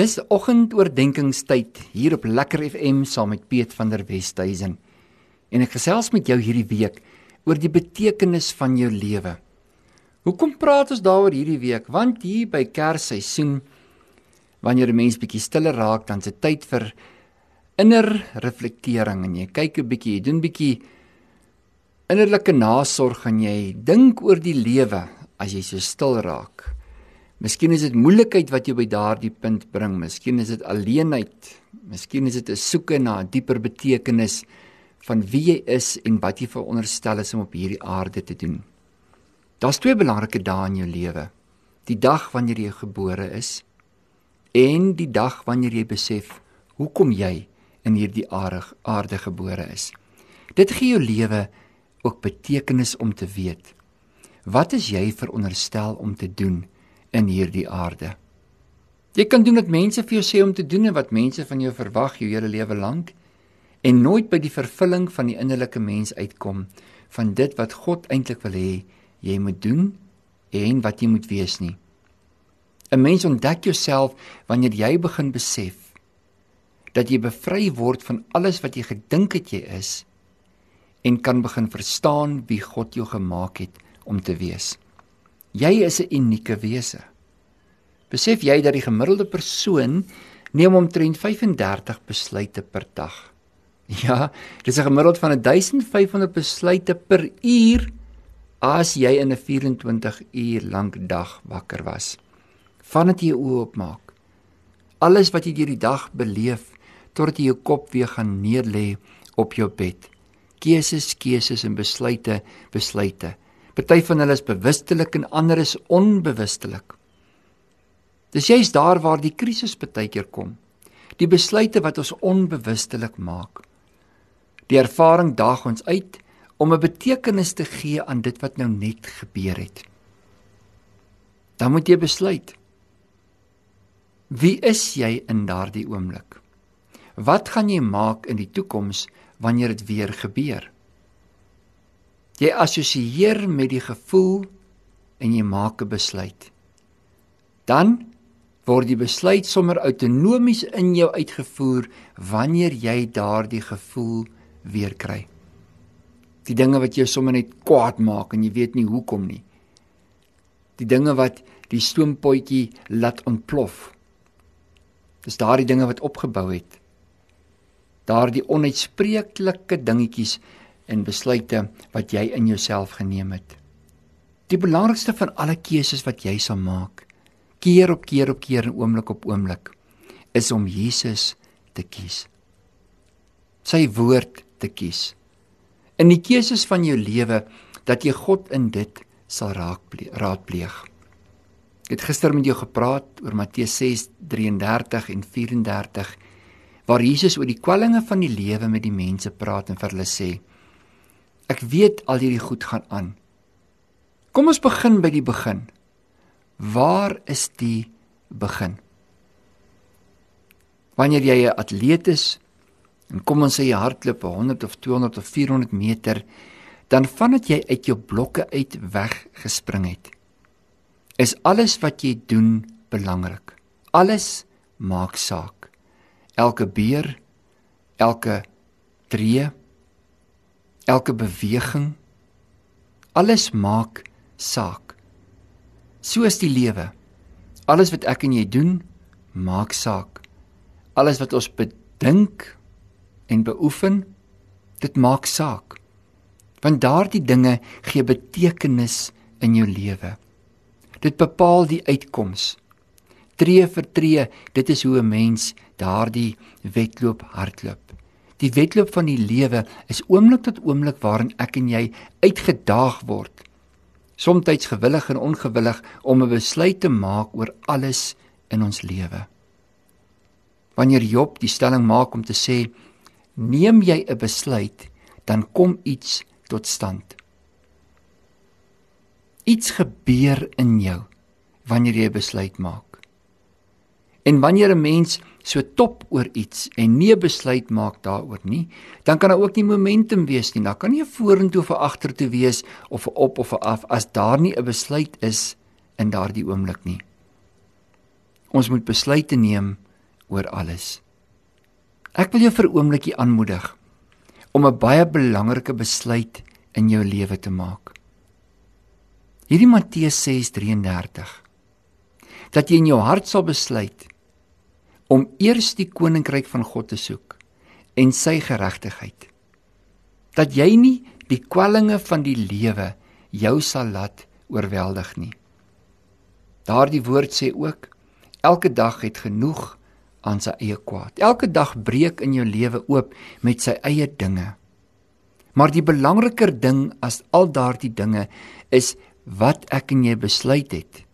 Dis oggendoordenkingstyd hier op Lekker FM saam met Piet van der Westhuizen. En ek gesels met jou hierdie week oor die betekenis van jou lewe. Hoekom praat ons daaroor hierdie week? Want hier by Kersseisoen wanneer 'n mens bietjie stiller raak, dan se tyd vir inner reflektering en jy kyk 'n bietjie, jy doen bietjie innerlike nasorg en jy dink oor die lewe as jy so stil raak. Miskien is dit moeilikheid wat jou by daardie punt bring. Miskien is dit alleenheid. Miskien is dit 'n soeke na 'n dieper betekenis van wie jy is en wat jy veronderstel is om op hierdie aarde te doen. Daar's twee belangrike dae in jou lewe. Die dag wanneer jy gebore is en die dag wanneer jy besef hoekom jy in hierdie aarde gebore is. Dit gee jou lewe ook betekenis om te weet. Wat is jy veronderstel om te doen? In hierdie aarde. Jy kan doen wat mense vir jou sê om te doen en wat mense van jou verwag jou hele lewe lank en nooit by die vervulling van die innerlike mens uitkom van dit wat God eintlik wil hê jy moet doen en wat jy moet wees nie. 'n Mens ontdek jouself wanneer jy begin besef dat jy bevry word van alles wat jy gedink het jy is en kan begin verstaan wie God jou gemaak het om te wees. Jy is 'n unieke wese. Besef jy dat die gemiddelde persoon neem omtrent 35 besluite per dag? Ja, dis 'n gemiddeld van 1500 besluite per uur as jy in 'n 24 uur lank dag wakker was. Vandat jy jou oë oopmaak. Alles wat jy deur die dag beleef totdat jy jou kop weer gaan neerlê op jou bed. Keuses, keuses en besluite, besluite. Party van hulle is bewustelik en ander is onbewustelik. Dis juist daar waar die krisis baie keer kom. Die besluite wat ons onbewustelik maak. Die ervaring daag ons uit om 'n betekenis te gee aan dit wat nou net gebeur het. Dan moet jy besluit. Wie is jy in daardie oomblik? Wat gaan jy maak in die toekoms wanneer dit weer gebeur? Jy assosieer met die gevoel en jy maak 'n besluit. Dan word die besluit sommer outonomies in jou uitgevoer wanneer jy daardie gevoel weer kry. Die dinge wat jou sommer net kwaad maak en jy weet nie hoekom nie. Die dinge wat die stoompotjie laat ontplof. Dis daardie dinge wat opgebou het. Daardie onuitspreeklike dingetjies en besluite wat jy in jouself geneem het. Die belangrikste van alle keuses wat jy sal maak, keer op keer op keer en oomblik op oomblik, is om Jesus te kies. Sy woord te kies. In die keuses van jou lewe dat jy God in dit sal raadpleeg. Ek het gister met jou gepraat oor Matteus 6:33 en 34 waar Jesus oor die kwellinge van die lewe met die mense praat en vir hulle sê: Ek weet al hierdie goed gaan aan. Kom ons begin by die begin. Waar is die begin? Wanneer jy 'n atleet is en kom ons sê jy hardloop 100 of 200 of 400 meter, dan vandat jy uit jou blokke uit weggespring het, is alles wat jy doen belangrik. Alles maak saak. Elke beer, elke tree elke beweging alles maak saak. So is die lewe. Alles wat ek en jy doen, maak saak. Alles wat ons bedink en beoefen, dit maak saak. Want daardie dinge gee betekenis in jou lewe. Dit bepaal die uitkoms. Tree vir tree, dit is hoe 'n mens daardie wedloop hardloop. Die wedloop van die lewe is oomblik tot oomblik waarin ek en jy uitgedaag word. Somstyds gewillig en ongewillig om 'n besluit te maak oor alles in ons lewe. Wanneer Job die stelling maak om te sê neem jy 'n besluit, dan kom iets tot stand. Iets gebeur in jou wanneer jy 'n besluit maak. En wanneer 'n mens so top oor iets en nie 'n besluit maak daaroor nie, dan kan daar ook nie momentum wees nie. Daar kan nie 'n vorentoe of agtertoe wees of op of af as daar nie 'n besluit is in daardie oomblik nie. Ons moet besluite neem oor alles. Ek wil jou vir 'n oombliekie aanmoedig om 'n baie belangrike besluit in jou lewe te maak. Hierdie Matteus 6:33 dat jy in jou hart sal besluit om eers die koninkryk van God te soek en sy geregtigheid. Dat jy nie die kwellinge van die lewe jou sal laat oorweldig nie. Daardie woord sê ook elke dag het genoeg aan sy eie kwaad. Elke dag breek in jou lewe oop met sy eie dinge. Maar die belangriker ding as al daardie dinge is wat ek en jy besluit het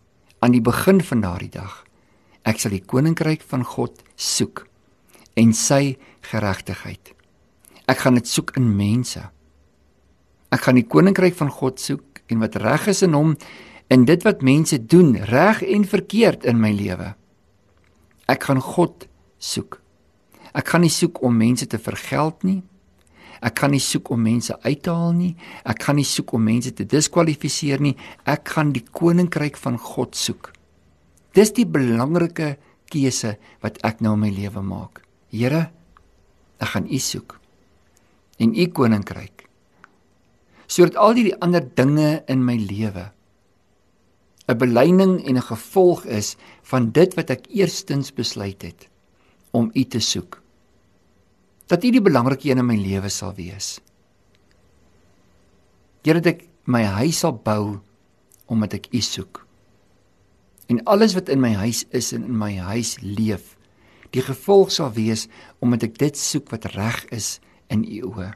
aan die begin van daardie dag. Ek sal die koninkryk van God soek en sy geregtigheid. Ek gaan dit soek in mense. Ek gaan die koninkryk van God soek en wat reg is in hom en dit wat mense doen, reg en verkeerd in my lewe. Ek gaan God soek. Ek gaan nie soek om mense te vergeld nie. Ek gaan nie soek om mense uit te haal nie. Ek gaan nie soek om mense te diskwalifiseer nie. Ek gaan die koninkryk van God soek. Dis die belangrike keuse wat ek nou in my lewe maak. Here, ek gaan U soek en U koninkryk. Sodat al die ander dinge in my lewe 'n belyning en 'n gevolg is van dit wat ek eerstens besluit het om U te soek. Dat U die belangrike een in my lewe sal wees. Here dat ek my huis sal bou omdat ek U soek. En alles wat in my huis is en in my huis leef, die gevolg sal wees omdat ek dit soek wat reg is in U oë.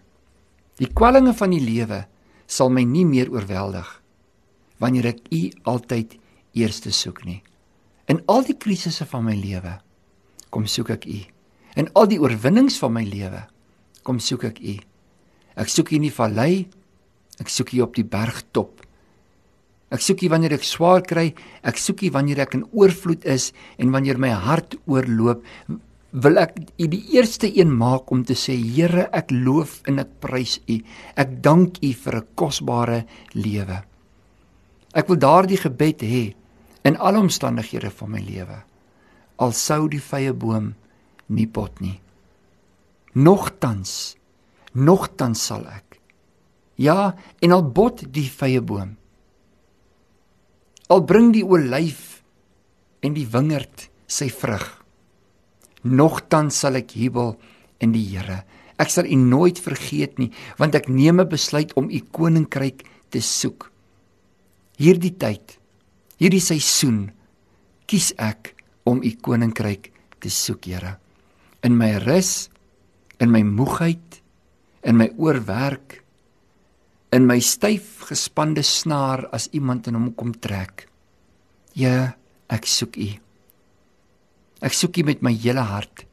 Die kwellinge van die lewe sal my nie meer oorweldig wanneer ek U altyd eerste soek nie. In al die krisisse van my lewe kom soek ek U. In al die oorwinnings van my lewe kom soek ek U. Ek soek U in die vallei, ek soek U op die bergtop. Ek soek U wanneer ek swaar kry, ek soek U wanneer ek in oorvloed is en wanneer my hart oorloop, wil ek U die eerste een maak om te sê Here, ek loof en ek prys U. Ek dank U vir 'n kosbare lewe. Ek wil daardie gebed hê in alle omstandighede van my lewe. Al sou die vrye boom nie pot nie. Nogtans, nogtans sal ek. Ja, en al bot die vrye boom. Al bring die olyf en die wingerd sy vrug. Nogtans sal ek jubel in die Here. Ek sal U nooit vergeet nie, want ek neem 'n besluit om U koninkryk te soek hierdie tyd, hierdie seisoen kies ek om u koninkryk te soek, Here. In my rus, in my moegheid, in my oorwerk, in my styf gespande snaar as iemand in hom kom trek. Ja, ek soek u. Ek soek u met my hele hart.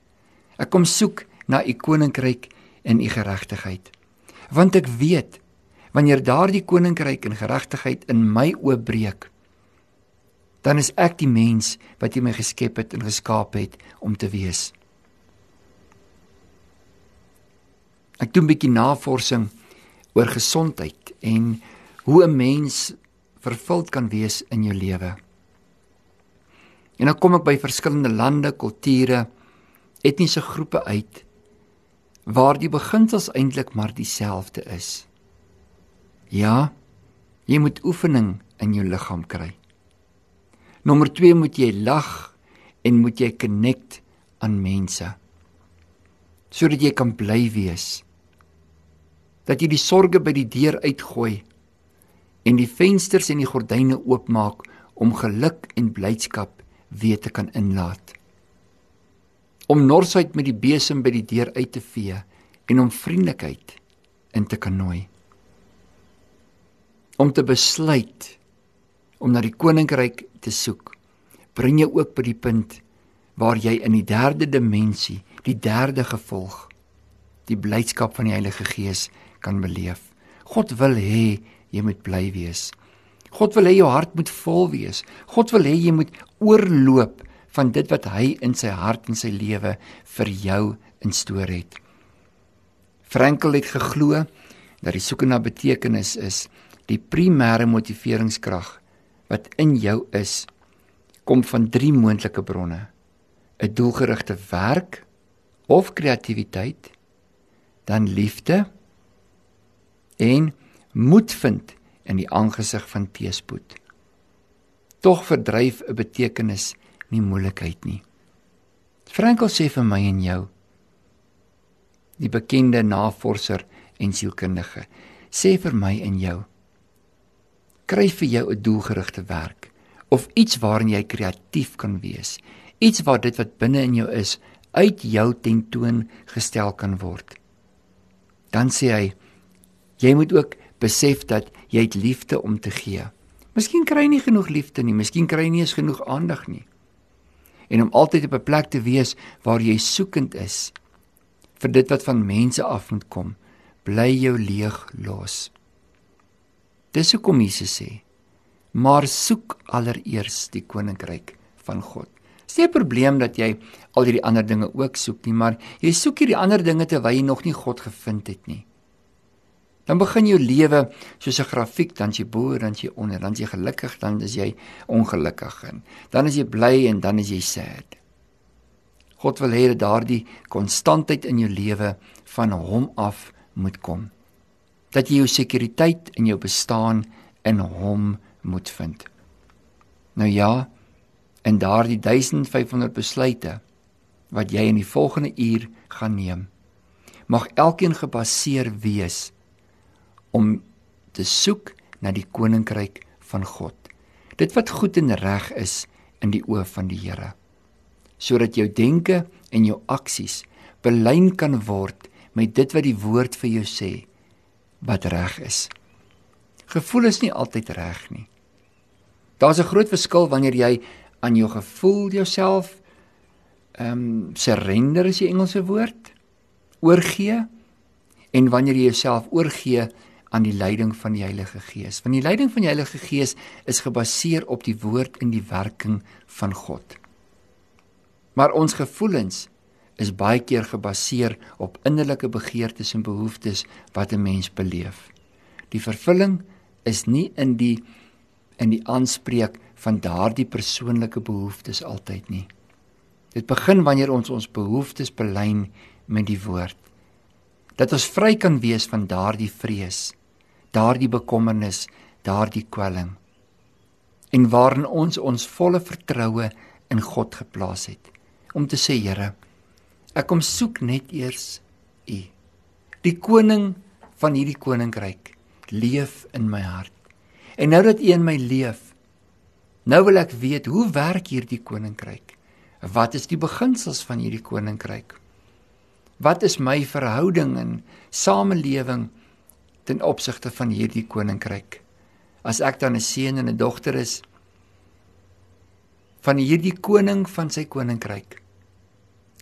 Ek kom soek na u koninkryk en u geregtigheid. Want ek weet wanneer daardie koninkryk en geregtigheid in my oopbreek dan is ek die mens wat jy my geskep het en geskaap het om te wees. Ek doen 'n bietjie navorsing oor gesondheid en hoe 'n mens vervuld kan wees in jou lewe. En dan kom ek by verskillende lande, kulture, etniese groepe uit waar die beginsels eintlik maar dieselfde is. Ja, jy moet oefening in jou liggaam kry. Nommer 2 moet jy lag en moet jy connect aan mense sodat jy kan bly wees. Dat jy die sorges by die deur uitgooi en die vensters en die gordyne oopmaak om geluk en blydskap weer te kan inlaat. Om norsheid met die besem by die deur uit te vee en om vriendelikheid in te kan nooi om te besluit om na die koninkryk te soek, bring jou ook by die punt waar jy in die derde dimensie, die derde gevolg, die blydskap van die Heilige Gees kan beleef. God wil hê jy moet bly wees. God wil hê jou hart moet vol wees. God wil hê jy moet oorloop van dit wat hy in sy hart en sy lewe vir jou instoor het. Frankel het geglo dat die soeke na betekenis is Die primêre motiveringskrag wat in jou is, kom van drie moontlike bronne. 'n doelgerigte werk of kreatiwiteit, dan liefde en moed vind in die aangesig van teëspoed. Tog verdryf 'n betekenis nie moeilikheid nie. Frankel sê vir my en jou die bekende navorser en sielkundige sê vir my en jou kry vir jou 'n doelgerigte werk of iets waarin jy kreatief kan wees iets waar dit wat binne in jou is uit jou tentoon gestel kan word dan sê hy jy moet ook besef dat jy het liefde om te gee miskien kry jy nie genoeg liefde nie miskien kry jy nie eens genoeg aandag nie en om altyd op 'n plek te wees waar jy soekend is vir dit wat van mense af moet kom, bly jou leeg los. Dis hoekom Jesus sê: "Maar soek allereers die koninkryk van God." Dis nie 'n probleem dat jy al hierdie ander dinge ook soek nie, maar jy soek hierdie ander dinge terwyl jy nog nie God gevind het nie. Dan begin jou lewe soos 'n grafiek, dan jy bo, dan jy onder, dan jy gelukkig, dan is jy ongelukkig en dan is jy bly en dan is jy sad. God wil hê dat daardie konstantheid in jou lewe van hom af moet kom. Dat jy jou sekuriteit in jou bestaan in hom moet vind. Nou ja, en daardie 1500 besluite wat jy in die volgende uur gaan neem, mag elkeen gebaseer wees om te soek na die koninkryk van God. Dit wat goed en reg is in die oë van die Here sodat jou denke en jou aksies belyn kan word met dit wat die woord vir jou sê wat reg is. Gevoel is nie altyd reg nie. Daar's 'n groot verskil wanneer jy aan jou gevoel jouself ehm um, surrender is die Engelse woord oorgee en wanneer jy jouself oorgee aan die leiding van die Heilige Gees. Want die leiding van die Heilige Gees is gebaseer op die woord en die werking van God. Maar ons gevoelens is baie keer gebaseer op innerlike begeertes en behoeftes wat 'n mens beleef. Die vervulling is nie in die in die aanspreek van daardie persoonlike behoeftes altyd nie. Dit begin wanneer ons ons behoeftes belyn met die woord. Dat ons vry kan wees van daardie vrees, daardie bekommernis, daardie kwelling en waarin ons ons volle vertroue in God geplaas het om te sê Here, ek kom soek net eers U. Die koning van hierdie koninkryk leef in my hart. En nou dat U in my leef, nou wil ek weet hoe werk hierdie koninkryk? Wat is die beginsels van hierdie koninkryk? Wat is my verhouding en samelewing ten opsigte van hierdie koninkryk? As ek dan 'n seun en 'n dogter is van hierdie koning van sy koninkryk,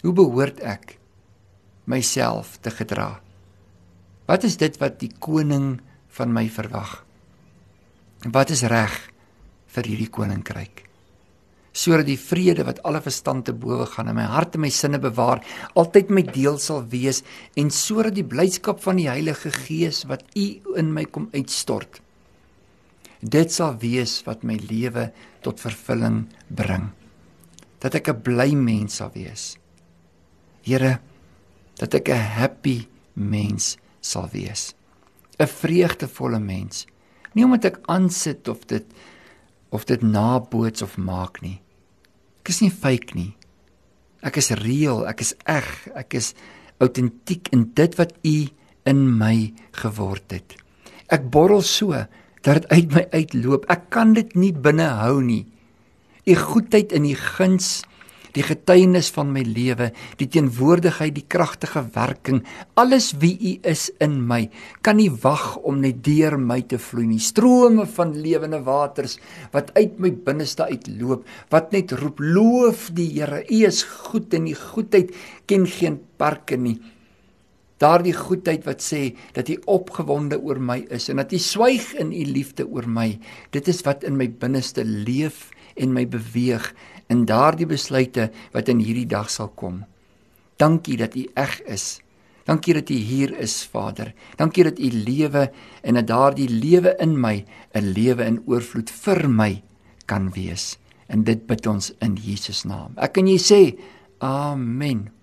Hoe behoort ek myself te gedra? Wat is dit wat die koning van my verwag? Wat is reg vir hierdie koninkryk? Sodat die vrede wat alle verstand te bowe gaan in my hart en my sinne bewaar, altyd my deel sal wees en sodat die blydskap van die Heilige Gees wat U in my kom uitstort, dit sal wees wat my lewe tot vervulling bring. Dat ek 'n bly mens sal wees Here, dat ek 'n happy mens sal wees. 'n Vreugdevolle mens. Nie omdat ek aansit of dit of dit naboots of maak nie. Ek is nie fake nie. Ek is reëel, ek is eg, ek is autentiek in dit wat U in my geword het. Ek borrel so dat dit uit my uitloop. Ek kan dit nie binne hou nie. U goedheid en U guns die getuienis van my lewe, die teenwoordigheid, die kragtige werking, alles wie U is in my, kan nie wag om net deur my te vloei nie. Strome van lewende waters wat uit my binneste uitloop, wat net roep: "Loof die Here, U is goed en die goedheid ken geen perke nie." Daardie goedheid wat sê dat U opgewonde oor my is en dat U swyg in U liefde oor my, dit is wat in my binneste leef en my beweeg in daardie besluite wat in hierdie dag sal kom. Dankie dat U eg is. Dankie dat U hier is, Vader. Dankie dat U lewe en dat daardie lewe in my 'n lewe in oorvloed vir my kan wees. En dit bid ons in Jesus naam. Ek kan jy sê Amen.